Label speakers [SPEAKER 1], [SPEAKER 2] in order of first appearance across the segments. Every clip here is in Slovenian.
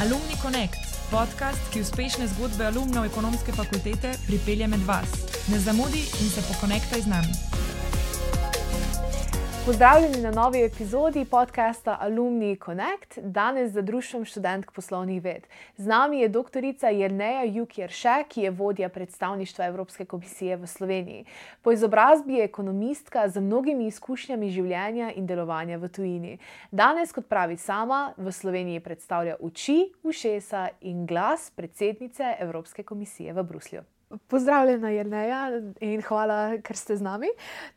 [SPEAKER 1] Alumni Connect, podcast, ki uspešne zgodbe alumnov ekonomske fakultete pripelje med vas. Ne zamudi in se pokonektaj z nami.
[SPEAKER 2] Pozdravljeni na novi epizodi podcasta Alumni Connect, danes za Društvom študentk poslovnih ved. Z nami je dr. Jrneja Jukjerše, ki je vodja predstavništva Evropske komisije v Sloveniji. Po izobrazbi je ekonomistka z mnogimi izkušnjami življenja in delovanja v tujini. Danes, kot pravi sama, v Sloveniji predstavlja oči, ušesa in glas predsednice Evropske komisije v Bruslju. Pozdravljena, Jrneja, in hvala, ker ste z nami.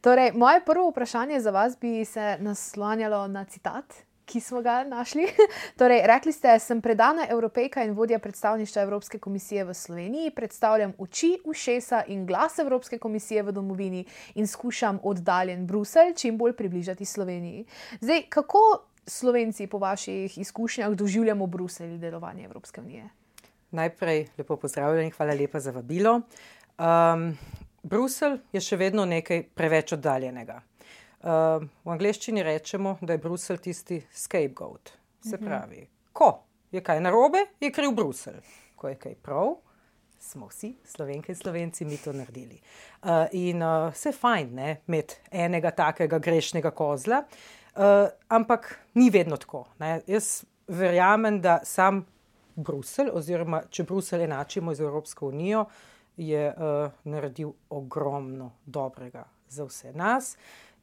[SPEAKER 2] Torej, moje prvo vprašanje za vas bi se naslanjalo na citat, ki smo ga našli. Torej, rekli ste, sem predana evropejka in vodja predstavništva Evropske komisije v Sloveniji, predstavljam oči, ušesa in glas Evropske komisije v domovini in skušam oddaljen Bruselj čim bolj približati Sloveniji. Zdaj, kako Slovenci po vaših izkušnjah doživljamo Bruselj in delovanje Evropske unije?
[SPEAKER 3] Najprej lepo pozdravljen in hvala lepa za vabilo. Um, Bruselj je še vedno nekaj preveč oddaljenega. Um, v angleščini rečemo, da je Bruselj tisti scapegoat. Se pravi, ko je kaj narobe, je kriv Bruselj. Ko je kaj prav, smo vsi, slovenke in slovenci, mi to naredili. Uh, in uh, vse fajn, ne, imeti enega takega grešnega kozla, uh, ampak ni vedno tako. Ne. Jaz verjamem, da sam Bruselj, oziroma če Bruselj enačimo z Evropsko unijo, je uh, naredil ogromno dobrega za vse nas.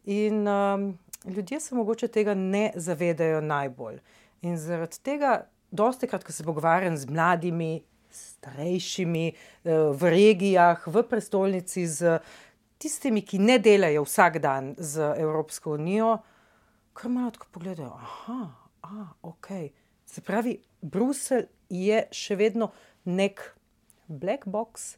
[SPEAKER 3] In um, ljudje se mogoče tega ne zavedajo najbolj. In zaradi tega, dosti krat, ko se pogovarjam z mladimi, starejšimi uh, v regijah, v prestolnici, z tistimi, ki ne delajo vsak dan z Evropsko unijo, kar malo tako pogledajo. Aha, a, ok. Se pravi, Bruselj je še vedno nek black box,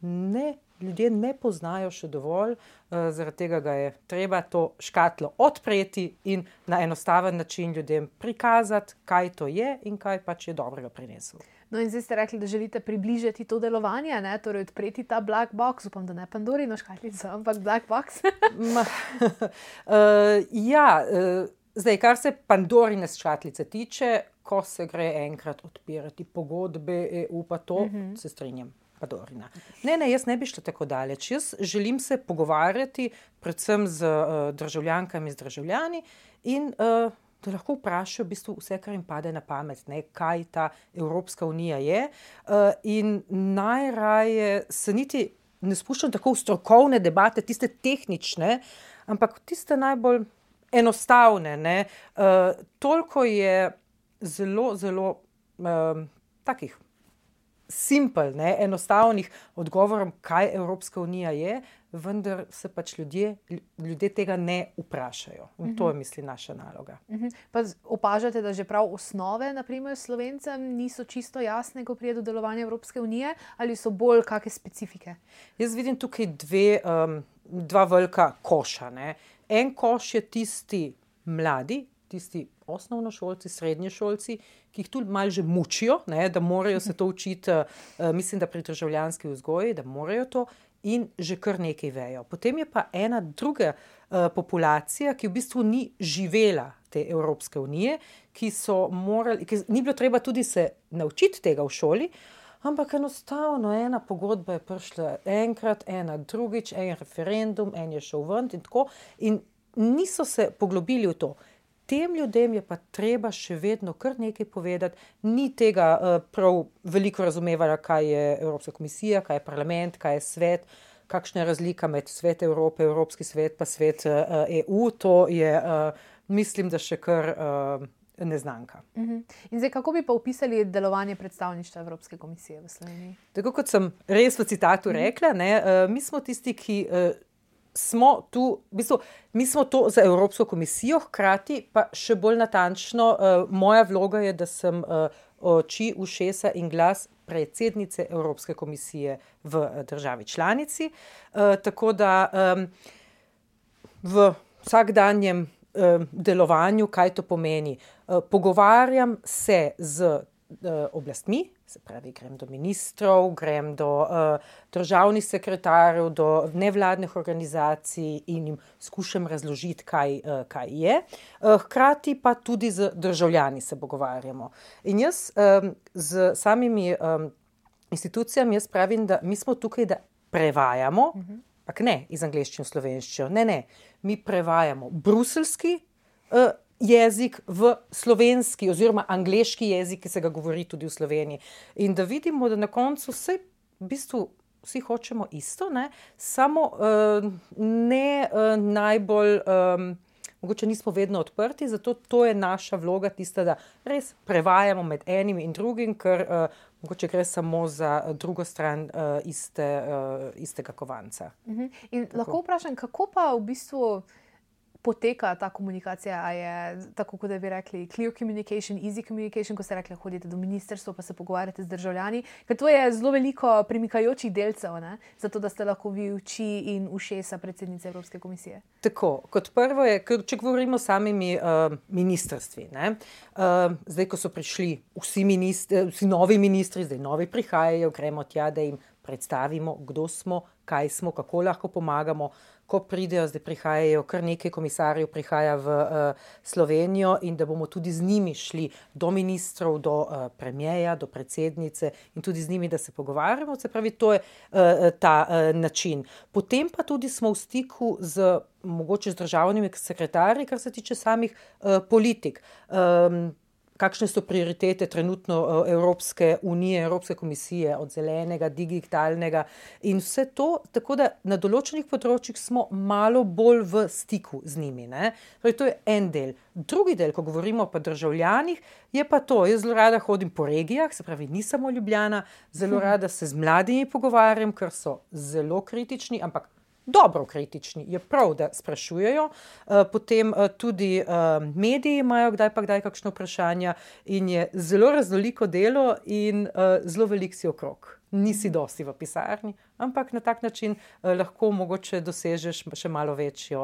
[SPEAKER 3] ne, ljudje ne poznajo še dovolj, uh, zaradi tega ga je treba to škatlo odpreti in na enostaven način ljudem prikazati, kaj to je in kaj pač je dobrega prinesel.
[SPEAKER 2] No, in zdaj ste rekli, da želite približati to delovanje, ne? torej odpreti ta black box, upam, da ne Pandorino škatlico, ampak black box.
[SPEAKER 3] Ma, uh, ja, uh, zdaj, kar se Pandorine škatlice tiče, ko se gre enkrat odpirati pogodbe, EU pa to, uh -huh. se strinjam. Padorina. Ne, ne, jaz ne bi šla tako daleč. Jaz želim se pogovarjati predvsem z uh, državljankami in državljani in uh, da lahko vprašajo v bistvu vse, kar jim pade na pamet, ne, kaj ta Evropska unija je. Uh, in najraje se niti ne spuščam tako v strokovne debate, tiste tehnične, ampak tiste najbolj enostavne. Uh, toliko je zelo, zelo um, takih simpel, ne, enostavnih odgovorov, kaj Evropska unija je, vendar se pač ljudje, ljudje tega ne vprašajo. In uh -huh. to je, mislim, naša naloga.
[SPEAKER 2] Uh -huh. Pa opažate, da že prav osnove, naprimer, slovencem niso čisto jasne, ko pride do delovanja Evropske unije, ali so bolj kakšne specifike?
[SPEAKER 3] Jaz vidim tukaj dve, um, dva velika koša. Ne. En koš je tisti mladi, tisti osnovnošolci, srednješolci, ki jih tu malo že mučijo, ne, da morajo se to učiti, uh, mislim, da pri državljanski vzgoji, da morajo to in že kar nekaj vejo. Potem je pa ena druga uh, populacija, ki v bistvu ni živela te Evropske unije, ki so morali, ki ni bilo treba tudi se naučiti tega v šoli. Ampak enostavno ena pogodba je prišla enkrat, ena drugič, en referendum, en je šel ven in tako. In niso se poglobili v to tem ljudem je pa treba še vedno kar nekaj povedati, ni tega uh, prav veliko razumevanja, kaj je Evropska komisija, kaj je parlament, kaj je svet, kakšna je razlika med svet Evrope, Evropski svet pa svet uh, eh, EU. To je, uh, mislim, da še kar. Uh, Neznanka.
[SPEAKER 2] Uh -huh. In zdaj, kako bi pa opisali delovanje predstavništva Evropske komisije v Sloveniji?
[SPEAKER 3] Tako kot sem res v citatu rekla, ne, uh, mi smo tisti, ki uh, smo tu, v bistvu, mi smo to za Evropsko komisijo, hkrati pa še bolj natančno, uh, moja vloga je, da sem uh, oči, ušesa in glas predsednice Evropske komisije v uh, državi članici. Uh, tako da um, v vsakdanjem uh, delovanju, kaj to pomeni, uh, pogovarjam se z oblastmi, se pravi, grem do ministrov, grem do uh, državnih sekretarjev, do nevladnih organizacij in jim skušam razložiti, kaj, uh, kaj je. Uh, hkrati pa tudi z državljani se pogovarjamo. In jaz um, z samimi um, institucijami, jaz pravim, da mi smo tukaj, da prevajamo, uh -huh. pa ne iz angleščine v slovenščino, ne, ne, mi prevajamo bruselski. Uh, jezik v slovenski, oziroma angliški jezik, ki se ga govori tudi v Sloveniji. In da vidimo, da na koncu vse, v bistvu, vsi hočemo isto, ne? samo uh, ne uh, najbolj. Um, Mogoče nismo vedno odprti, zato to je naša vloga, tista, da res prevajamo med enim in drugim, ker uh, mogoče gre samo za drugo stran uh, iste, uh, istega kovanca.
[SPEAKER 2] Uh mhm. -huh. Lahko vprašam, kako pa v bistvu poteka ta komunikacija? A je tako, kot bi rekli, clear communication, easy communication, ko ste rekli, hodite do ministrstva, pa se pogovarjate z državljani. Ker to je zelo veliko premikajočih delcev, ne? zato da ste lahko vi oči in ušesa predsednice Evropske komisije.
[SPEAKER 3] Tako, kot prvo je, če govorimo o samimi uh, ministrstvi. Uh, zdaj, ko so prišli vsi, ministri, vsi novi ministri, zdaj novi prihajajo, gremo tja, da jim predstavimo, kdo smo, kaj smo, kako lahko pomagamo ko pridejo, zdaj prihajajo kar nekaj komisarjev, prihaja v uh, Slovenijo in da bomo tudi z njimi šli do ministrov, do uh, premijeja, do predsednice in tudi z njimi, da se pogovarjamo. Se pravi, to je uh, ta uh, način. Potem pa tudi smo v stiku z. Mogoče z državnimi sekretarji, kar se tiče samih uh, politik. Um, kakšne so prioritete trenutno eh, Evropske unije, Evropske komisije, od zelenega, digitalnega in vse to, tako da na določenih področjih smo malo bolj v stiku z njimi. Torej, to je en del. Drugi del, ko govorimo o državljanih, je pa to. Jaz zelo rada hodim po regijah, se pravi, nisem samo ljubljena, zelo rada se z mladimi pogovarjam, ker so zelo kritični, ampak dobro kritični, je prav, da sprašujejo. Eh, potem eh, tudi eh, mediji imajo kdaj pa kdaj kakšno vprašanje in je zelo raznoliko delo in zelo velik si okrog. Nisi dosti v pisarni, ampak na tak način lahko mogoče dosežeš še malo večjo.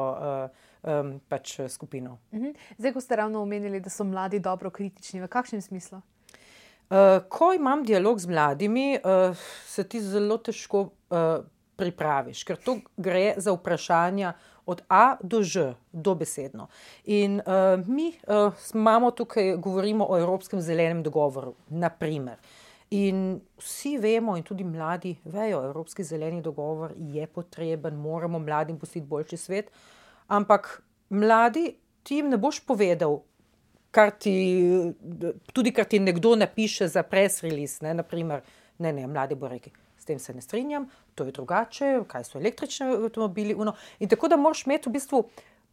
[SPEAKER 3] Pač skupino.
[SPEAKER 2] Mhm. Zdaj, ko ste ravno omenili, da so mladi dobro kritični, v kakšnem smislu?
[SPEAKER 3] Uh, ko imam dialog z mladimi, uh, se ti zelo težko uh, pripraviš, ker to gre za vprašanja od A do Ž, dobesedno. In uh, mi uh, imamo tukaj, govorimo o Evropskem zelenem dogovoru, naprimer. In vsi vemo, in tudi mladi vejo, da Evropski zeleni dogovor je potreben, moramo mladim pustiti boljši svet. Ampak mladi ti jim ne boš povedal, kar ti, tudi kar ti nekdo napiše za press release. Ne, naprimer, ne, ne, mladi bo rekel tem se ne strinjam, to je drugače, kaj so električni avtomobili. Uno. In tako da moraš imeti v bistvu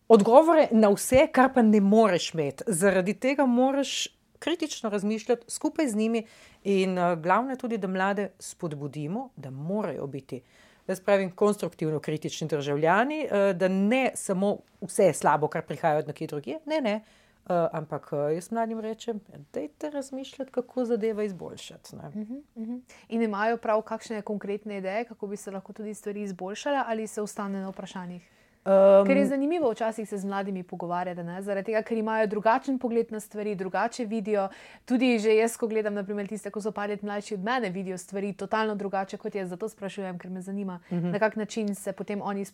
[SPEAKER 3] odgovore na vse, kar pa ne moreš imeti. Zaradi tega moraš kritično razmišljati skupaj z njimi, in uh, glavno je tudi, da mlade spodbudimo, da morajo biti. Jaz pravim, konstruktivno kritični državljani, uh, da ne samo vse slabo, kar prihaja od nekje drugje, ne, ne, uh, Uh, ampak uh, jaz mladim rečem, da je te razmišljati, kako zadeva izboljšati. Uh -huh,
[SPEAKER 2] uh -huh. In imajo prav kakšne konkretne ideje, kako bi se lahko tudi stvari izboljšale, ali se ostane na vprašanjih? Um, ker je zanimivo včasih se z mladimi pogovarjati, ne? zaradi tega, ker imajo drugačen pogled na stvari, drugače vidijo. Tudi že jaz, ko gledam, naprimer, tiste, ki so palet mlajši od mene, vidijo stvari totalno drugače kot jaz. Zato sprašujem, ker me zanima, uh mhm. -huh. na kak način se potem oni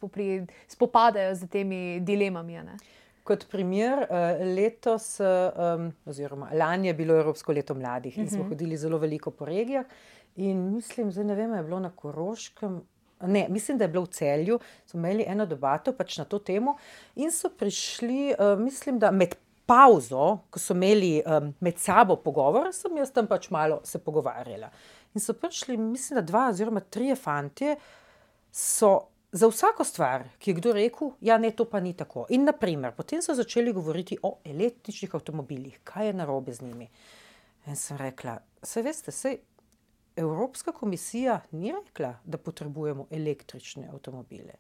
[SPEAKER 2] spopadajo z temi dilemami. Ne?
[SPEAKER 3] Kot primer, eh, letos, um, oziroma lani je bilo Evropsko leto mladih in smo mhm. hodili zelo veliko po regijah. In mislim, da ne vem, je bilo na Koroškem. Ne, mislim, da je bilo v celju, smo imeli eno debato pač na to temo in so prišli, uh, mislim, da med pauzo, ko so imeli um, med sabo pogovor, sem jaz tam pač malo se pogovarjala. In so prišli, mislim, da dva oziroma tri fantje so za vsako stvar, ki je kdo rekel, ja, ne, to pa ni tako. In naprimer, potem so začeli govoriti o električnih avtomobilih, kaj je narobe z njimi. In sem rekla, se veste, sej Evropska komisija ni rekla, da potrebujemo električne avtomobile.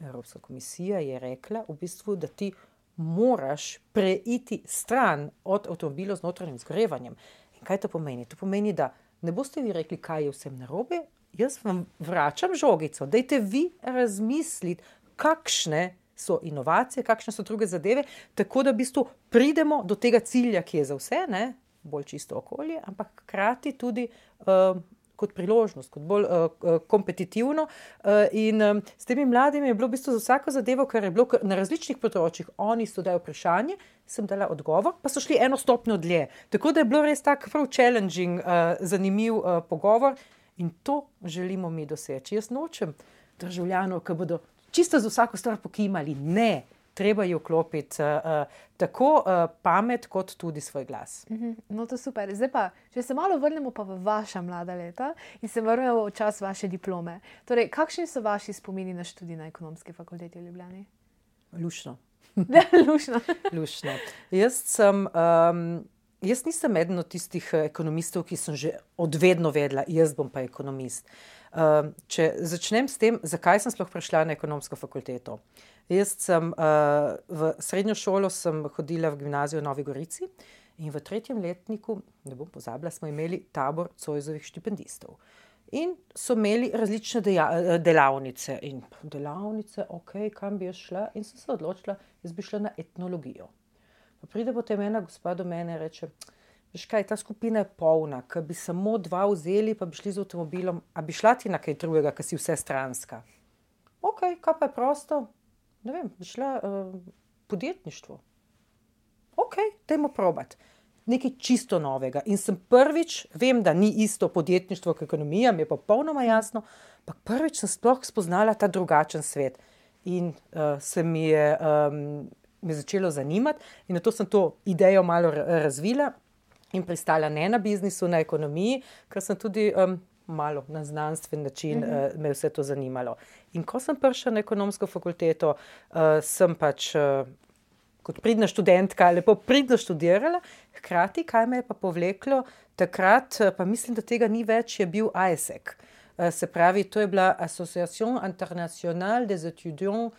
[SPEAKER 3] Evropska komisija je rekla, v bistvu, da ti moraš preiti stran od avtomobilov z notranjim zgorevanjem. In kaj to pomeni? To pomeni, da ne boste vi rekli, kaj je vsem narobe, jaz vam vračam žogico. Dajte vi razmisliti, kakšne so inovacije, kakšne so druge zadeve, tako da v bistvu pridemo do tega cilja, ki je za vse, ne? bolj čisto okolje, ampak hkrati tudi. Uh, Kot priložnost, kot bolj uh, kompetitivno. Uh, in um, s temi mladimi je bilo v bistvu za vsako zadevo, kar je bilo na različnih področjih, oni so dali vprašanje, sem dala odgovor, pa so šli eno stopnjo dlje. Tako da je bilo res tako prav challenging, uh, zanimiv uh, pogovor in to želimo mi doseči. Jaz nočem državljanov, ki bodo čisto za vsako stvar pokimali. Ne, treba je vklopiti uh, tako uh, pamet, kot tudi svoj glas.
[SPEAKER 2] Mm -hmm. No, to je super. Zdaj pa, če se malo vrnemo pa v vaša mlada leta in se vrnemo v čas vaše diplome. Torej, kakšni so vaši spomini na študij na ekonomski fakulteti v Ljubljani?
[SPEAKER 3] Lušno.
[SPEAKER 2] Lušno.
[SPEAKER 3] Lušno. Jaz sem. Um, Jaz nisem eden od tistih ekonomistov, ki sem že odvedno vedela, jaz bom pa ekonomist. Če začnem s tem, zakaj sem sploh prišla na ekonomsko fakulteto. Jaz sem uh, v srednjo šolo hodila v gimnazijo v Novi Gorici in v tretjem letniku, ne bom pozabila, smo imeli tabor Cojzovih štipendistov. In so imeli različne deja, delavnice. In delavnice, ok, kam bi jaz šla, in sem se odločila, da bi šla na etnologijo. Pa pride potem ena gospa do mene in reče: Veš kaj, ta skupina je polna, ker bi samo dva vzeli, pa bi šli z avtomobilom, a bi šla ti na kaj drugega, ker si vse stranska. Ok, kaj pa je prosto, ne vem, bi šla uh, podjetništvo. Ok, dajmo probat. Nekaj čisto novega. In sem prvič, vem, da ni isto podjetništvo kot ekonomija, mi je popolnoma jasno, ampak prvič sem sploh spoznala ta drugačen svet. In uh, se mi je, um, me začelo zanimati, in na to sem to idejo malo razvila in pristala ne na biznisu, na ekonomiji, ker sem tudi um, malo na znanstven način mm -hmm. uh, me vse to zanimalo. In ko sem prišla na ekonomsko fakulteto, uh, sem pač uh, kot pridna študentka lepo pridno študirala, hkrati, kaj me je pa povleklo, takrat pa mislim, da tega ni več, je bil ASEC. Uh, se pravi, to je bila Association Internationale des étudiants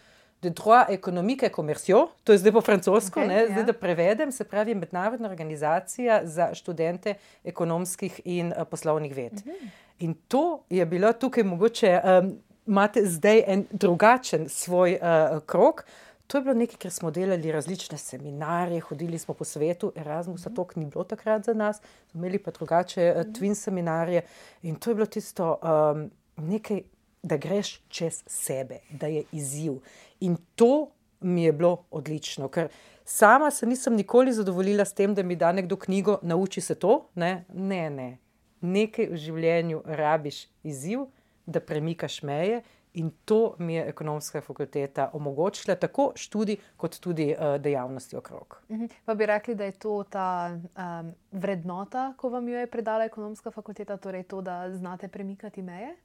[SPEAKER 3] de droit économique et commerciaux, to je zdaj po francosko, okay, zdaj ja. da prevedem, se pravi mednarodna organizacija za študente ekonomskih in uh, poslovnih ved. Uh mhm. -huh. In to je bilo tukaj mogoče, um, imate zdaj en drugačen svoj uh, krok. To je bilo nekaj, ker smo delali različne seminarje, hodili smo po svetu, Erasmusa mm. tok ni bilo takrat za nas, imeli pa drugače uh, twin seminarje in to je bilo tisto um, nekaj, da greš čez sebe, da je izziv. In to mi je bilo odlično, ker sama se nisem nikoli zadovoljila s tem, da mi da nekdo knjigo, nauči se to. Ne, ne, ne. nekaj v življenju rabiš izziv, da premikaš meje. In to mi je ekonomska fakulteta omogočila, tako študij, kot tudi uh, dejavnosti okrog.
[SPEAKER 2] Mhm. Pa bi rekli, da je to ta um, vrednota, ko vam jo je predala ekonomska fakulteta, torej to, da znate premikati meje?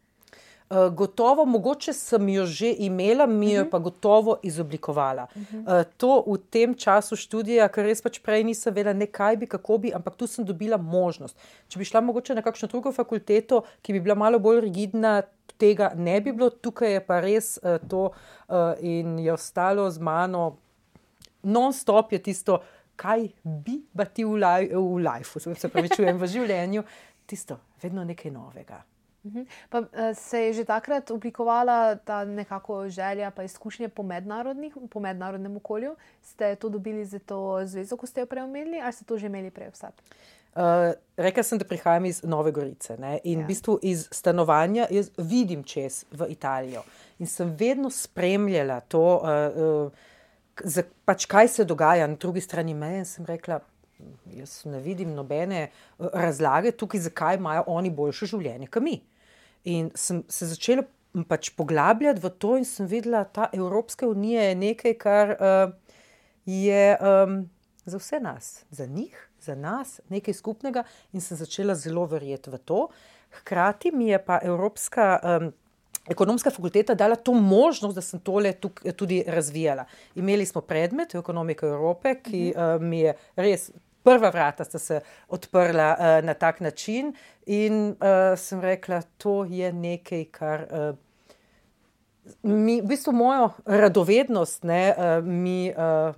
[SPEAKER 3] Uh, gotovo, mogoče sem jo že imela, mi jo uh -huh. pa gotovo izoblikovala. Uh -huh. uh, to v tem času študija, ker res pač prej nisem vedela, ne kaj bi, kako bi, ampak tu sem dobila možnost. Če bi šla mogoče na kakšno drugo fakulteto, ki bi bila malo bolj rigidna, tega ne bi bilo, tukaj je pa res uh, to uh, in je ostalo z mano, non-stop je tisto, kaj bi ti v, laj, v lifeu, se pravi, čujem v življenju, tisto, vedno nekaj novega.
[SPEAKER 2] Mhm. Pa, eh, se je že takrat oblikovala ta nekako želja, pa izkušnje po, po mednarodnem okolju? Ste to dobili za to zvezo, ko ste jo preomenili, ali ste to že imeli prej vsak?
[SPEAKER 3] Uh, eh, rekla sem, da prihajam iz Nove Gorice ne? in ja. v bistvu iz stanovanja jaz vidim čez v Italijo in sem vedno spremljala to, uh, uh, pač kaj se dogaja na drugi strani meje. In sem rekla, jaz ne vidim nobene eh, razlage tukaj, zakaj imajo oni boljše življenje kot mi. In sem se začela pač poglabljati v to, in sem videla, da Evropska unija je nekaj, kar uh, je um, za vse nas, za njih, za nas, nekaj skupnega, in sem začela zelo verjeti v to. Hkrati mi je pa Evropska. Um, Ekonomska fakulteta dala to možnost, da sem tole tudi razvijala. Imeli smo predmet ekonomike Evrope, ki uh, mi je res prva vrata sta se odprla uh, na tak način, in uh, sem rekla, to je nekaj, kar uh, mi, v bistvu, mojo radovednost ne, uh, mi uh,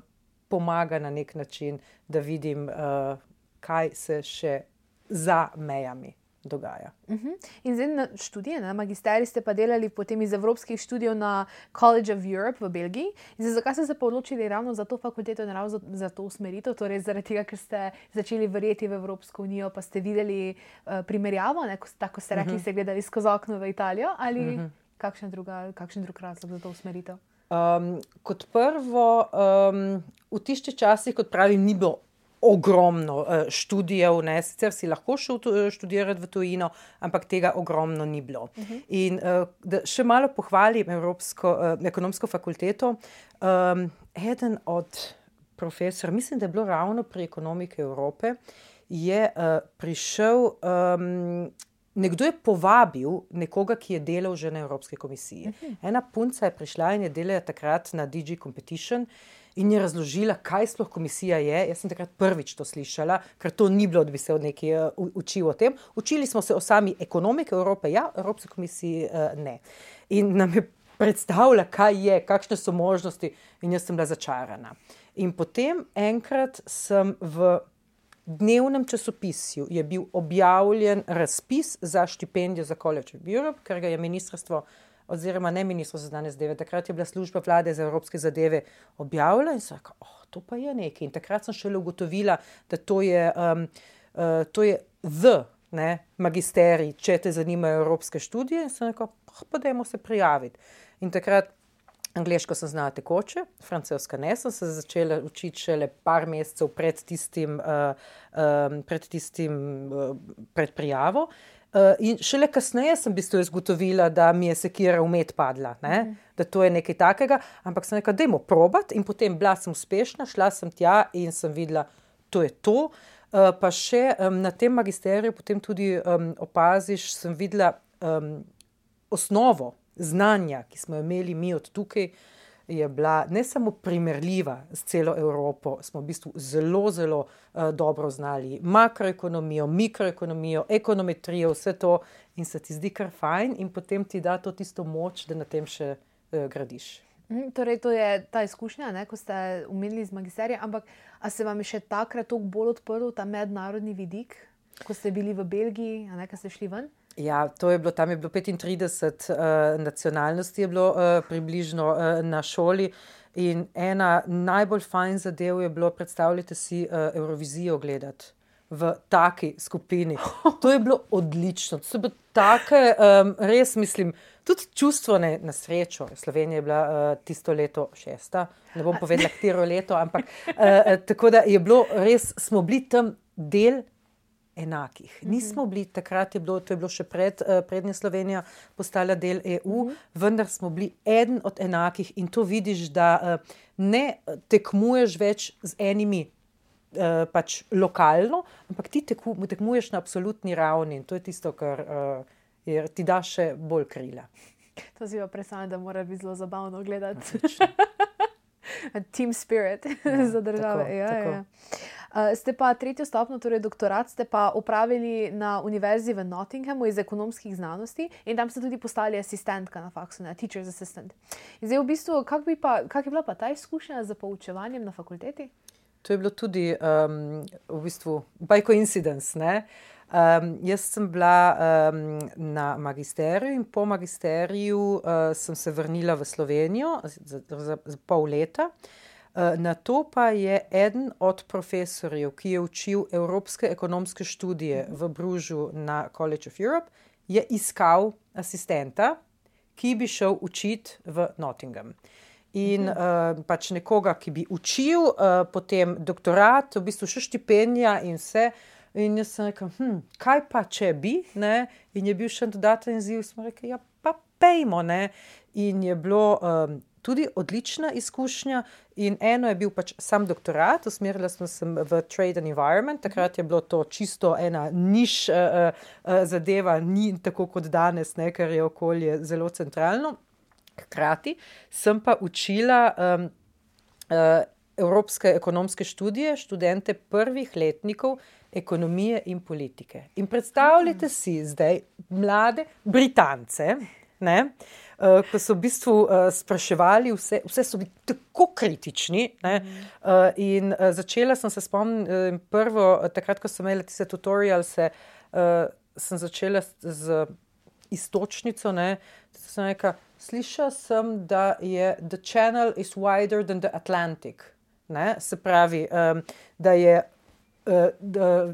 [SPEAKER 3] pomaga na nek način, da vidim, uh, kaj se še za mejami dogaja.
[SPEAKER 2] Uh -huh. In zdaj na študije, na magisterij ste pa delali potem iz evropskih študijev na College of Europe v Belgiji. Zdaj, zakaj ste se odločili ravno za to fakulteto in ravno za, za to usmeritev? Torej, zaradi tega, ker ste začeli verjeti v Evropsko unijo, pa ste videli uh, primerjavo, ne, ko, tako ste rekli, uh -huh. ste gledali skozi okno v Italijo ali uh -huh. kakšen, druga, kakšen drug razlog za to usmeritev?
[SPEAKER 3] Um, kot prvo, um, v tistih časih, kot pravim, ni bilo ogromno uh, študijev, ne? sicer si lahko šel eh, študirati v tujino, ampak tega ogromno ni bilo. Uh -huh. In uh, da še malo pohvalim Evropsko uh, ekonomsko fakulteto. Um, eden od profesorjev, mislim, da je bilo ravno pri ekonomiki Evrope, je uh, prišel. Um, Nekdo je povabil nekoga, ki je delal že na Evropski komisiji. Uh -huh. Ena punca je prišla in je delala takrat na DG Competition in je razložila, kaj sploh komisija je. Jaz sem takrat prvič to slišala, ker to ni bilo, da bi se od uh, učil o tem. Učili smo se o sami ekonomiki Evrope, ja, Evropske komisiji uh, ne. In nam je predstavila, kaj je, kakšne so možnosti, in jaz sem bila začarana. In potem enkrat sem v dnevnem časopisju je bil objavljen razpis za štipendijo za College of Europe, ker ga je ministrstvo oziroma ne ministrstvo za danes deve, takrat je bila služba vlade za evropske zadeve objavila in so rekli, oh, to pa je nekaj. In takrat sem šele ugotovila, da to je, um, uh, to je the ne, magisterij, če te zanimajo evropske študije. In sem rekel, oh, pa dajmo se prijaviti. In takrat. Angliško sem znala tekoče, francoska ne, sem se začela učiti šele par mesecev pred tistim, uh, um, pred, tistim uh, pred prijavo. Uh, in šele kasneje sem v bistvu izgotovila, da mi je sekira umet padla, mm. da to je nekaj takega. Ampak sem rekla, da je mo probat, in potem bila sem uspešna, šla sem tja in sem videla, da je to. Uh, pa še na tem magisteriju, potem tudi um, opaziš, sem videla um, osnovo znanja, ki smo jo imeli mi od tukaj je bila ne samo primerljiva s celo Evropo, smo v bistvu zelo, zelo uh, dobro znali makroekonomijo, mikroekonomijo, ekonometrijo, vse to in se ti zdi kar fajn, in potem ti da to tisto moč, da na tem še uh, gradiš.
[SPEAKER 2] Mhm, torej, to je ta izkušnja, ne, ko ste umeli z magisterijem, ampak ali se vam je še takrat toliko bolj odprl ta mednarodni vidik, ko ste bili v Belgiji, a ne, ko ste šli ven?
[SPEAKER 3] Ja, to je bilo, tam je bilo 35 uh, nacionalnosti, je bilo uh, približno uh, na šoli. In ena najbolj fajn zadev je bilo, predstavljajte si, uh, Eurovizijo gledati v taki skupini. To je bilo odlično. To so bile take, um, res mislim, tudi čustvo ne, na srečo. Slovenija je bila uh, tisto leto šesta, ne bom povedala, katero leto, ampak uh, tako da je bilo res, smo bili tam del enakih. Mm -hmm. Nismo bili takrat, je bilo, to je bilo še pred, uh, prednja Slovenija, postala del EU, mm -hmm. vendar smo bili eden od enakih in to vidiš, da uh, ne tekmuješ več z enimi. Pač lokalno, ampak ti teku, tekmuješ na absolutni ravni in to je tisto, kar uh, je, ti da še bolj krila.
[SPEAKER 2] To si pa predstavljam, da mora biti zelo zabavno gledati. Team spirit ja, za države. Tako, ja, tako. Ja. Uh, ste pa tretjo stopno, torej doktorat, ste pa upravili na Univerzi v Nottinghamu iz ekonomskih znanosti in tam ste tudi postali asistentka na faksu, ne teacher's assistant. In zdaj, v bistvu, kak, pa, kak je bila pa ta izkušnja z poučevanjem na fakulteti?
[SPEAKER 3] To je bilo tudi um, v bistvu by coincidence. Um, jaz sem bila um, na magisteriju in po magisteriju uh, sem se vrnila v Slovenijo za, za, za pol leta. Uh, na to pa je eden od profesorjev, ki je učil evropske ekonomske študije v Bružu na College of Europe, iskal asistenta, ki bi šel učiti v Nottingham. In uh, pač nekoga, ki bi učil, uh, potem doktorat, v bistvu še štipendija in vse. In jaz sem rekel, hm, kaj pa če bi, ne? in je bil še en dodaten izziv, smo rekli, ja, pa pejmo. Ne? In je bilo um, tudi odlična izkušnja. In eno je bil pač sam doktorat, usmerila sem se v trade and environment, takrat je bilo to čisto ena niš uh, uh, zadeva, ni tako kot danes, ne? ker je okolje zelo centralno. Hkrati sem pa učila. Um, uh, Evropske ekonomske študije, študente prvih letnikov, ekonomije in politike. In predstavljajte si zdaj mlade Britance, ne, uh, ko so v bistvu uh, spraševali, vse, vse so bili tako kritični. Ne, uh, in uh, začela sem se spomniti uh, prvo, takrat, ko sem imela tiste tutorialse. Uh, sem začela z, z istočnico. Ne, sem rekla, slišala sem, da je The Channel is wider than the Atlantic. Ne, se pravi, um, da je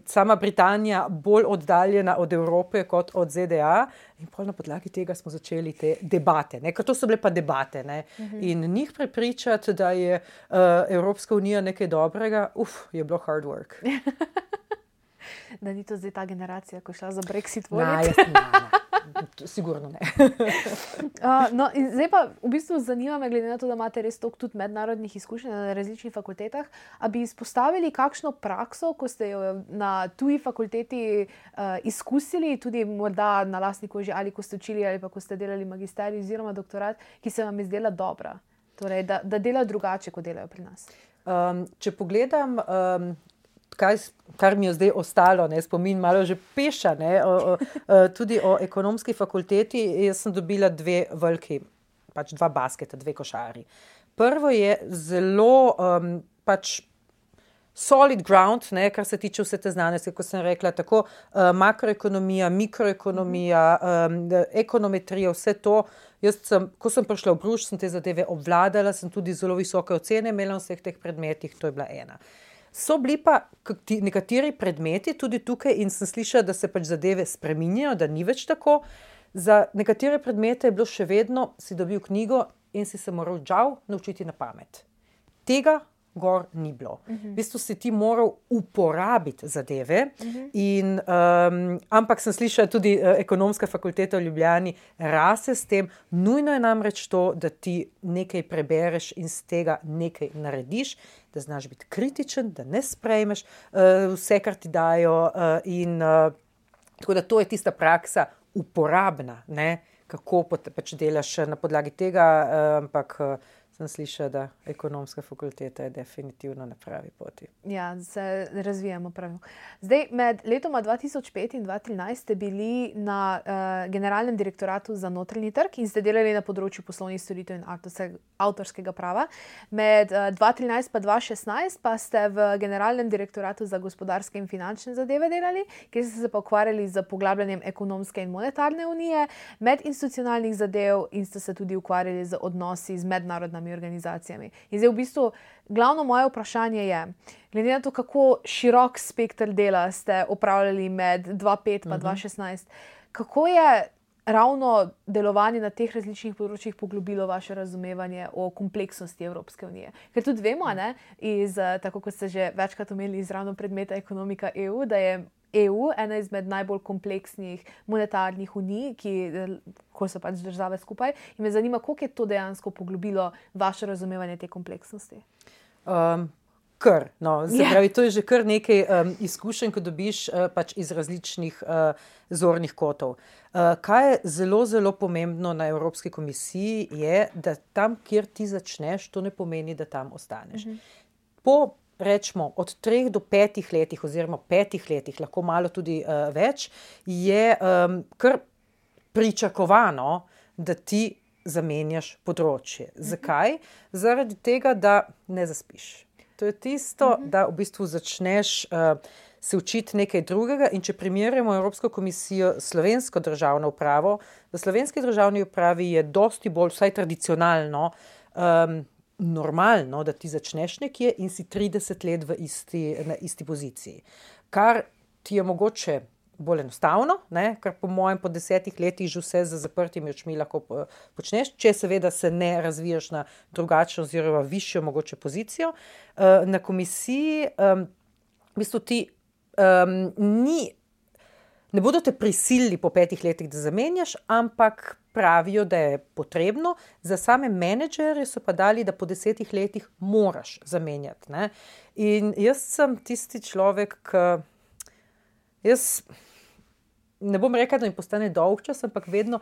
[SPEAKER 3] sama Britanija bolj oddaljena od Evrope kot od ZDA. In na podlagi tega smo začeli te debate, ker to so bile pa debate. Uh mhm. -huh. In njih prepričati, da je uh, Evropska unija nekaj dobrega, uf, je bilo hard work.
[SPEAKER 2] da ni to zdaj ta generacija, ko je šla za Brexit.
[SPEAKER 3] Na, jaz, na, na. Sigurno ne.
[SPEAKER 2] uh, no, zdaj pa v bistvu zanima me, glede na to, da imate res toliko tudi mednarodnih izkušenj na različnih fakultetah, da bi izpostavili kakšno prakso, ko ste jo na tuji fakulteti uh, izkusili, tudi morda na lastni koži, ali ko ste učili, ali pa ko ste delali magisterij oziroma doktorat, ki se vam je zdela dobra, torej, da, da delajo drugače, kot delajo pri nas.
[SPEAKER 3] Um, če pogledam. Um, kaj, kar mi je zdaj ostalo, ne, spomin malo že peša, ne, o, o, o, tudi o ekonomski fakulteti, jaz sem dobila dve veliki, pač dva basketa, dve košari. Prvo je zelo um, pač. Solid ground, ne, kar se tiče vse te znanosti, kot sem rekla, tako uh, makroekonomija, mikroekonomija, um, ekonometrija, vse to. Jaz sem, ko sem prišla v Bruž, sem te zadeve obvladala, sem tudi zelo visoke ocene imela v vseh teh predmetih, to je bila ena. So bili pa nekateri predmeti tudi tukaj, in sem slišala, da se pač zadeve spremenjajo, da ni več tako. Za nekatere predmete je bilo še vedno, si dobil knjigo in si se moral žal naučiti na pamet. Tega gor ni bilo. Uh -huh. V bistvu si ti moral uporabiti zadeve. Uh -huh. in, um, ampak sem slišala tudi uh, ekonomska fakulteta v Ljubljani, rase s tem. Nujno je namreč to, da ti nekaj prebereš in z tega nekaj narediš, da znaš biti kritičen, da ne sprejmeš uh, vse, kar ti dajo. Uh, in, uh, tako da to je tista praksa, uporabna, ne? kako pač delaš na podlagi tega. Uh, ampak, uh, sem slišala, da ekonomska fakulteta je definitivno na pravi poti.
[SPEAKER 2] Ja, se razvijamo pravilno. Zdaj, med letoma 2005 in 2013 ste bili na uh, Generalnem direktoratu za notranji trg in ste delali na področju poslovnih storitev in avtorskega prava. Med uh, 2013 in 2016 pa ste v Generalnem direktoratu za gospodarske in finančne zadeve delali, kjer ste se pa ukvarjali z poglabljanjem ekonomske in monetarne unije, medinstitucionalnih zadev in ste se tudi ukvarjali z odnosi z mednarodnimi mednarodnimi organizacijami. In zdaj v bistvu glavno moje vprašanje je, glede na to, kako širok spektr dela ste opravljali med 2005 in uh -huh. 2016, kako je ravno delovanje na teh različnih področjih poglobilo vaše razumevanje o kompleksnosti Evropske unije? Ker tudi vemo, ne, iz, tako kot ste že večkrat omenili, iz ravno predmeta ekonomika EU, da je EU, ena izmed najbolj kompleksnih monetarnih unij, ki ko so pač države skupaj. In me zanima, kako je to dejansko poglobilo vaše razumevanje te kompleksnosti.
[SPEAKER 3] Um. Kar, no, yeah. pravi, to je že kar nekaj um, izkušenj, ko dobiš uh, pač iz različnih uh, zornih kotov. Uh, kaj je zelo, zelo pomembno na Evropski komisiji, je, da tam, kjer ti začneš, to ne pomeni, da tam ostaneš. Mm -hmm. Po rečemo, od treh do petih letih, oziroma petih letih, lahko malo tudi uh, več, je um, kar pričakovano, da ti zamenjaš področje. Mhm. Zakaj? Zaradi tega, da ne zaspiš. To je tisto, mhm. da v bistvu začneš. Uh, Se učiti nekaj drugega, in če primerjamo Evropsko komisijo s slovensko državno upravo, v slovenski državni upravi je dosti bolj, vsaj tradicionalno, um, normalno, da ti začneš nekje in si 30 let isti, na isti poziciji. Kar ti je mogoče bolj enostavno, ne? kar po mojem, po desetih letih že vse za zaprtimi očmi lahko počneš, če seveda se ne razvijaš na drugačno, oziroma višjo mogoče pozicijo. Uh, na komisiji, um, v bistvu ti um, ni. Ne bodo te prisilili po petih letih, da zamenjaš, ampak pravijo, da je potrebno, za same menedžerje so pa dali, da po desetih letih moraš zamenjati. Ne? In jaz sem tisti človek, ki. Jaz ne bom rekel, da mi postane dolg čas, ampak vedno,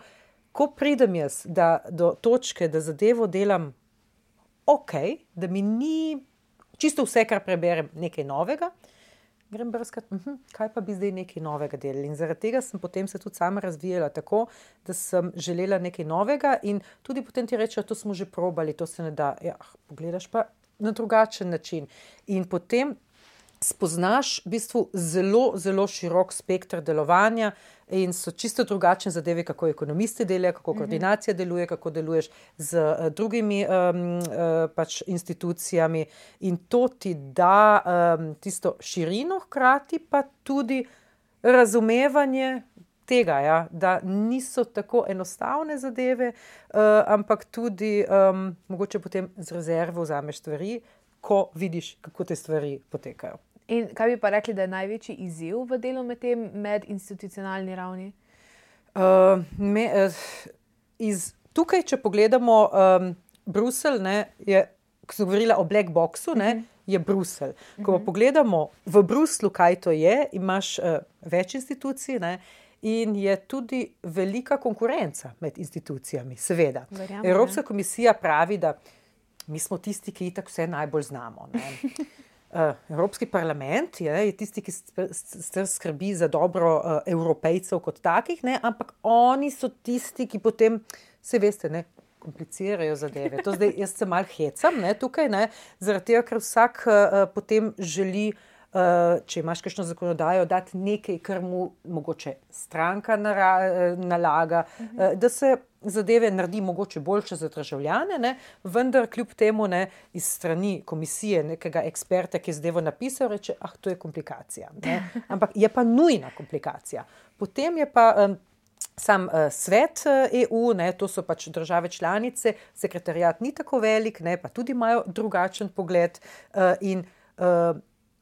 [SPEAKER 3] ko pridem jaz da, do točke, da zadevo delam ok, da mi ni čisto vse, kar preberem, nekaj novega grem brskati, uh mhm, -huh, kaj pa bi zdaj nekaj novega delali. In zaradi tega sem potem se tudi sama razvijala tako, da sem želela nekaj novega in tudi potem ti rečejo, to smo že probali, to se ne da. Ja, pogledaš pa na drugačen način. In potem spoznaš v bistvu zelo, zelo širok spektr delovanja. In so čisto drugačne zadeve, kako ekonomisti delajo, kako mhm. koordinacija deluje, kako deluješ z uh, drugimi um, uh, pač institucijami. In to ti da um, tisto širino, hkrati pa tudi razumevanje. Tega, ja, da niso tako enostavne zadeve, uh, ampak tudi um, mogoče potem z rezervo vzameš stvari, ko vidiš, kako te stvari potekajo.
[SPEAKER 2] In kaj bi pa rekli, da je največji izziv v delu med tem medinstitucionalni ravni?
[SPEAKER 3] Uh, me, uh, iz, tukaj, če pogledamo um, Bruselj, ne, je, ko sem govorila o black boxu, ne, uh mhm. -huh. je Bruselj. Ko uh mhm. -huh. pogledamo v Bruslu, kaj to je, imaš uh, več institucij. Ne, In je tudi velika konkurenca med institucijami, seveda. Verjamo, Evropska komisija pravi, da mi smo tisti, ki tako vse najbolj znamo. Uh, Evropski parlament je, je tisti, ki skrbi za dobro uh, evropejcev kot takih, ne? ampak oni so tisti, ki potem, se veste, ne, komplicirajo zadeve. To zdaj jaz se mal hecam ne, tukaj, ne, zaradi tega, ker vsak uh, potem želi uh, Eh, če imaš kakšno zakonodajo, dati nekaj, kar mu mogoče stranka nara, eh, nalaga, uh -huh. da se zadeve naredi mogoče boljše za državljane, ne? vendar kljub temu ne iz strani komisije nekega eksperta, ki je zdaj napisal, reče, ah, to je komplikacija. Ne? Ampak je pa nujna komplikacija. Potem je pa. Um, Sam uh, svet EU, ne, to so pač države članice, sekretarijat ni tako velik, ne, pa tudi imajo drugačen pogled. Uh, in uh,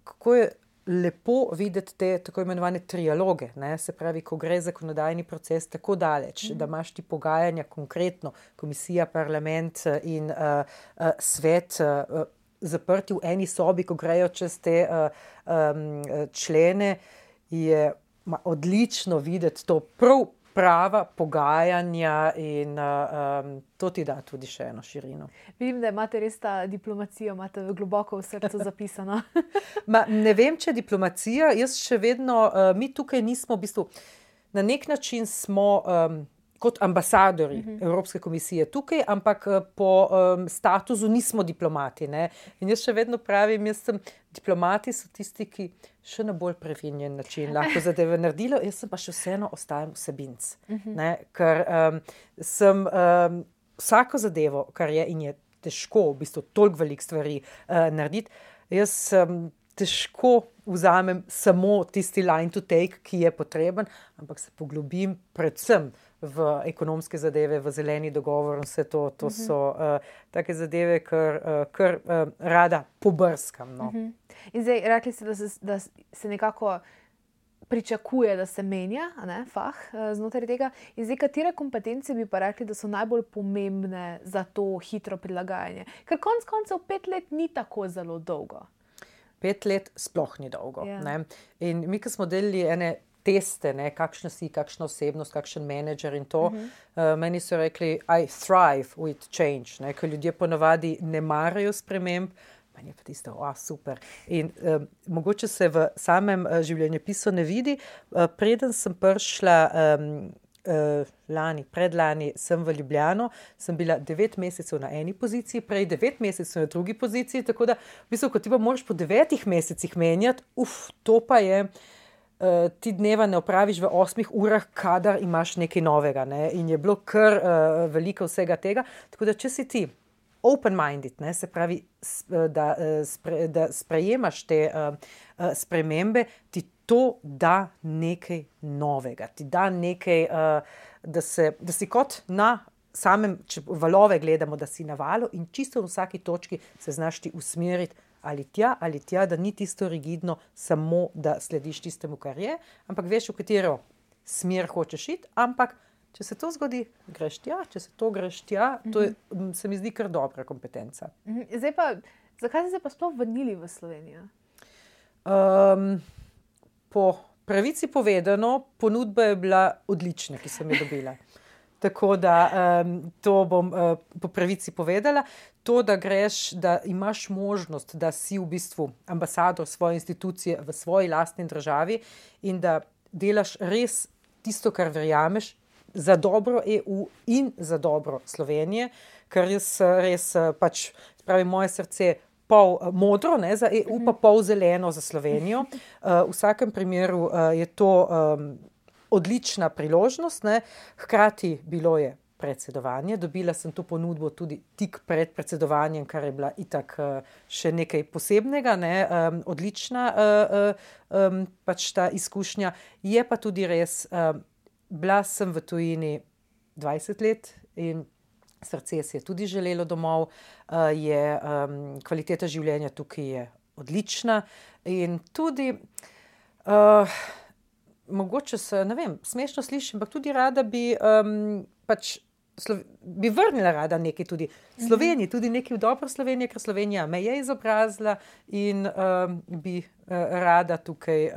[SPEAKER 3] kako je lepo videti te tako imenovane trialoge. Ne? Se pravi, ko gre zakonodajni proces tako daleč, mm. da imaš ti pogajanja, konkretno komisija, parlament eh, in uh, uh, svet. Uh, Zaprti v eni sobi, ko grejo čez te uh, um, člene, je ma, odlično videti to prav prava pogajanja in uh, um, to ti da tudi še eno širino.
[SPEAKER 2] Vidim, da imate res ta diplomacijo, imate globoko v srcu zapisano.
[SPEAKER 3] Ma, ne vem, če je diplomacija, jaz še vedno, uh, mi tukaj nismo, v bistvu, na nek način smo. Um, Kot ambasadori uh mhm. -huh. Evropske komisije tukaj, ampak po um, statusu nismo diplomati. Ne? In jaz še vedno pravim, jaz sem diplomati, so tisti, ki še na bolj prefinjen način lahko zadeve naredijo, jaz pa še vseeno ostajam vsebinc. Uh mhm. -huh. Ker um, sem um, vsako zadevo, kar je in je težko, v bistvu toliko velik stvari uh, narediti, jaz um, težko vzamem samo tisti line to take, ki je potreben, ampak se poglobim predvsem. V ekonomske zadeve, v zeleni dogovor, vse to, to uh mhm. -huh. so uh, take zadeve, kar uh, uh, rada pobrskam. No. Uh
[SPEAKER 2] -huh. In zdaj rekli ste, da se, da se nekako pričakuje, da se menja ne, fah znotraj tega. In zdaj, katere kompetence bi pa rekli, da so najbolj pomembne za to hitro prilagajanje? Ker konec koncev pet let ni tako zelo dolgo.
[SPEAKER 3] Pet let sploh ni dolgo. Ja. In mi, ki smo delili ene. Teste, ne, kakšna si, kakšna osebnost, kakšen menedžer in to. Uh -huh. uh, meni so rekli, I thrive with change, ker ljudje ponavadi ne marajo sprememb, meni je pa tisto, oh, super. In um, mogoče se v samem uh, življenjepisu ne vidi. Uh, preden sem prišla. Um, Uh, lani, predlani sem v Ljubljano, sem bila devet mesecev na eni poziciji, prej devet mesecev na drugi poziciji. Tako da, v bistvu, ko ti pa moraš po devetih mesecih menjati, uf, to pa je, uh, ti dneva ne opraviš v osmih urah, kadar imaš nekaj novega. Ne? In je bilo kar uh, veliko vsega tega. Tako da, če si ti open-minded, ne, se pravi, eh, da, spre, da sprejemaš te uh, spremembe, ti to da nekaj novega, ti da nekaj, uh, da, se, da si kot na samem, če valove gledamo, da si na valu in čisto v vsaki točki se znaš ti usmeriti. Ali tja, ali tja, da ni tisto rigidno, samo da slediš tistemu, kar je, ampak veš, v katero smer hočeš iti, ampak Če se to zgodi, greš tja, če se to greš tja, to je, mhm. se mi zdi kar dobra kompetenca.
[SPEAKER 2] Mhm. Zdaj pa, zakaj ste se pa sploh vrnili v Slovenijo?
[SPEAKER 3] Um, po pravici povedano, ponudba je bila odlična, ki sem jo dobila. Tako da um, to bom uh, po pravici povedala. To, da greš, da imaš možnost, da si v bistvu ambasador svoje institucije v svoji lastni državi in da delaš res tisto, kar verjameš, za dobro EU in za dobro Slovenije, ker jaz res pač pravi moje srce. Pol modro ne, za EU, pa pol zeleno za Slovenijo. Uh, v vsakem primeru uh, je to um, odlična priložnost, ne. hkrati bilo je predsedovanje. Dobila sem to ponudbo tudi tik pred predsedovanjem, kar je bila itak še nekaj posebnega, ne. odlična pač ta izkušnja. Je pa tudi res, bila sem v tujini dvajset let in srce si je tudi želelo domov, je kvaliteta življenja tukaj je odlična in tudi mogoče se, ne vem, smešno sliši, ampak tudi rada bi pač bi vrnila rada nekaj tudi Sloveniji, tudi nekaj v dobro Sloveniji, ker Slovenija me je izobrazila in bi rada tukaj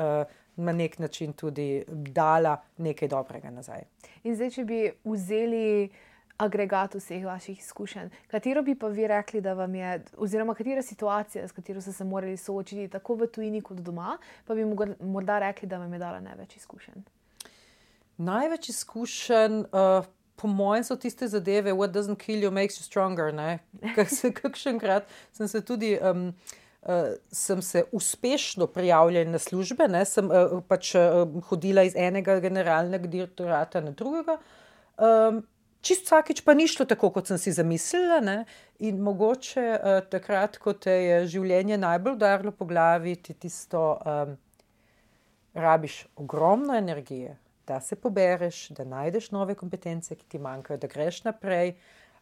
[SPEAKER 3] na neki način tudi dala nekaj dobrega nazaj.
[SPEAKER 2] In zdaj, če bi vzeli agregat vseh vaših izkušenj, katero bi pa vi rekli, da vam je, oziroma katera situacija, s katero ste se morali soočiti tako v tujini kot doma, pa bi morda rekli, da vam je dala največ izkušenj?
[SPEAKER 3] Največ izkušenj, po mojem so tiste zadeve, what doesn't kill you makes you stronger, se kakšenkrat sem se tudi sem se uspešno prijavljala na službe, ne, sem pač hodila iz enega generalnega direktorata na drugega. čisto vsakič pa ni šlo tako, kot sem si zamislila, ne, in mogoče takrat, ko te je življenje najbolj udarilo po glavi, ti tisto rabiš ogromno energije, da se pobereš, da najdeš nove kompetence, ki ti manjkajo, da greš naprej,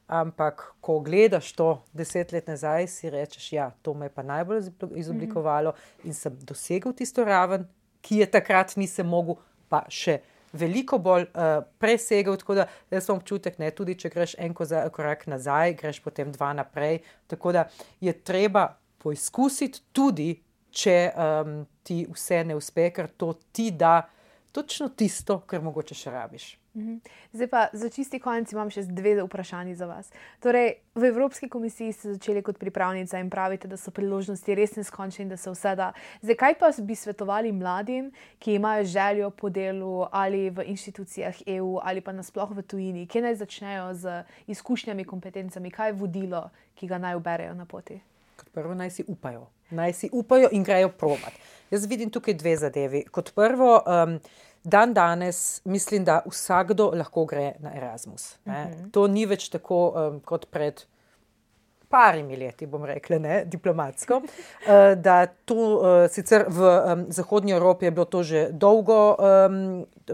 [SPEAKER 3] ampak ko gledaš to deset let nazaj, si rečeš: "Ja, to me je pa najbolj izoblikovalo in sem dosegel tisto raven, ki je takrat nisem mogel, pa še veliko bolj presegel." Tako da jaz imam občutek, ne, tudi če greš en korak nazaj, greš potem dva naprej. Tako da je treba poizkusiti, tudi če ti vse ne uspe, ker to ti da točno tisto, kar mogoče še rabiš.
[SPEAKER 2] Zdaj pa za čisti konec imam še dve vprašanji za vas. Torej, v Evropski komisiji ste začeli kot pripravnica in pravite, da so priložnosti res neskončne in da se vse da. Zdaj, kaj pa bi svetovali mladim, ki imajo željo po delu ali v inštitucijah EU ali pa nasploh v tujini, kje naj začnejo z izkušnjami, kompetencami, kaj je vodilo, ki ga naj uberejo na poti?
[SPEAKER 3] Kot prvo naj si upajo. Naj si upajo in grejo provat. Jaz vidim tukaj dve zadevi. Kot prvo, dandanes mislim, da vsakdo lahko gre na Erasmus, ne. To ni več tako kot pred par leti, bom rekla, ne, diplomatsko. da to sicer v zahodni Evropi je bilo to že dolgo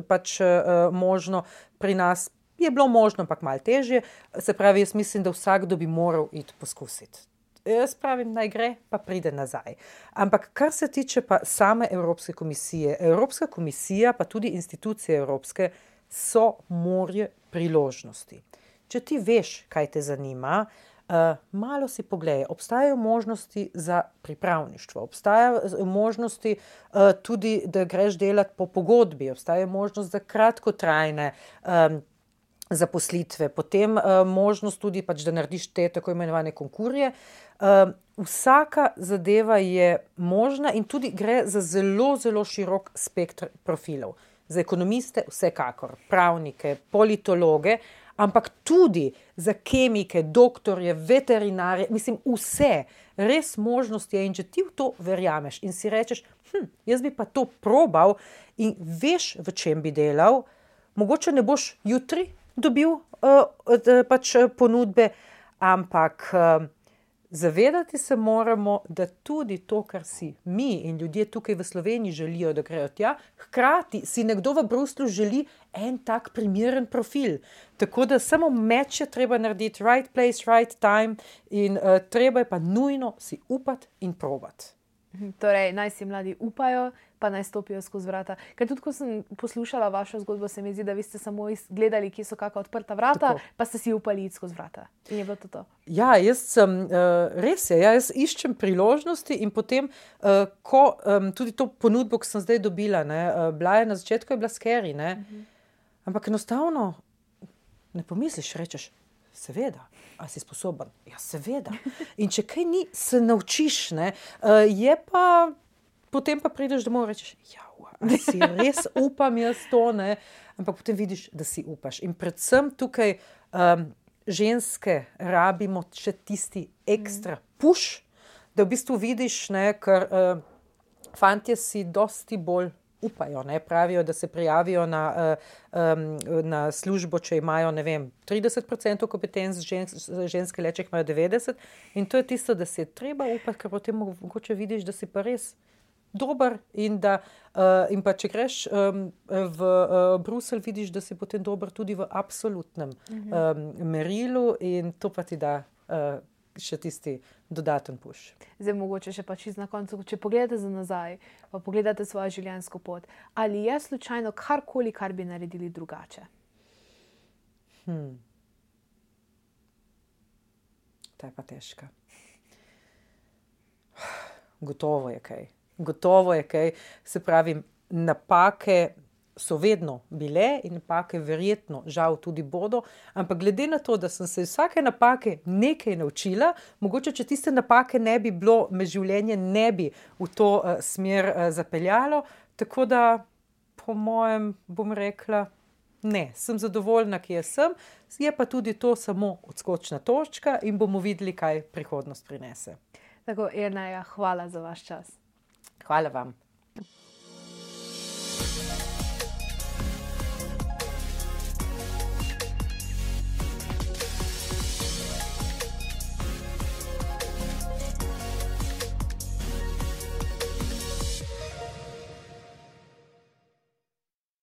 [SPEAKER 3] pač možno, pri nas je bilo možno, ampak malo težje. Se pravi, jaz mislim, da vsakdo bi moral iti poskusit. Jaz pravim, naj gre pa pride nazaj. Ampak kar se tiče pa same Evropske komisije, Evropska komisija pa tudi institucije evropske so morje priložnosti. Če ti veš, kaj te zanima, malo si poglej, obstajajo možnosti za pripravništvo, obstajajo možnosti tudi, da greš delat po pogodbi, obstaja možnost za kratkotrajne zaposlitve, potem možnost tudi pač, da narediš te tako imenovane konkurje. Vsaka zadeva je možna in tudi gre za zelo, zelo širok spekter profilov. Za ekonomiste vsekakor, pravnike, politologe, ampak tudi za kemike, doktorje, veterinarje, mislim, vse. Res možnost je, in če ti v to verjameš in si rečeš: jaz bi pa to probal," in veš, v čem bi delal, mogoče ne boš jutri dobil pač ponudbe, ampak zavedati se moramo, da tudi to, kar si mi in ljudje tukaj v Sloveniji želijo, da grejo tja, hkrati si nekdo v Bruslju želi en tak primeren profil. Tako da samo meč je treba narediti, right place, right time, in treba je pa nujno si upati in probati.
[SPEAKER 2] Torej naj si mladi upajo pa naj stopijo skozi vrata. Ker tudi ko sem poslušala vašo zgodbo, se mi zdi, da vi ste samo gledali, kje so kaka odprta vrata, pa ste si upali iti skozi vrata. In je bilo to to.
[SPEAKER 3] Ja, jaz sem, res je, ja, jaz iščem priložnosti in potem ko tudi to ponudbo, ke sem zdaj dobila, ne, bila je na začetku je bila scary, ne. Ampak enostavno ne pomisliš, rečeš: "Seveda, a si sposoben?" "Ja, seveda." In če kaj ni, se naučiš, ne. je pa, potem pa prideš domov in rečeš: a si res upam jaz to, ne." Ampak potem vidiš, da si upaš. In predvsem tukaj ženske rabimo še tisti ekstra puš, da v bistvu vidiš, ne, ker fantje si dosti bolj upajo, ne? pravijo, da se prijavijo na, um, na službo, če imajo vem, 30% kompetenc, žensk, ženske leče imajo 90%. In to je tisto, da se je treba upati, ker potem mogoče vidiš, da si pa res. Dober, in, da, uh, in pa če greš um, v uh, Bruselj, vidiš, da si potem dober tudi v absolutnem um, merilu, in to pa ti da uh, še tisti dodaten puš.
[SPEAKER 2] Zdaj, mogoče še pač na koncu, če pogledate za nazaj, pa pogledate svojo življenjsko pot, ali je slučajno karkoli, kar bi naredili drugače? Hmm.
[SPEAKER 3] Ta je pa težka. Gotovo je kaj. Gotovo je kaj. Se pravi, napake so vedno bile in napake, verjetno, žal, tudi bodo. Ampak glede na to, da sem se vsake napake nekaj naučila, mogoče, če tiste napake ne bi bilo, me življenje ne bi v to uh, smer uh, zapeljalo. Tako da, po mojem, bom rekla, ne, sem zadovoljna, ki jaz sem, je pa tudi to samo odskočna točka in bomo videli, kaj prihodnost prinese.
[SPEAKER 2] Tako, Erna, hvala za vaš čas.
[SPEAKER 3] Hvala vam.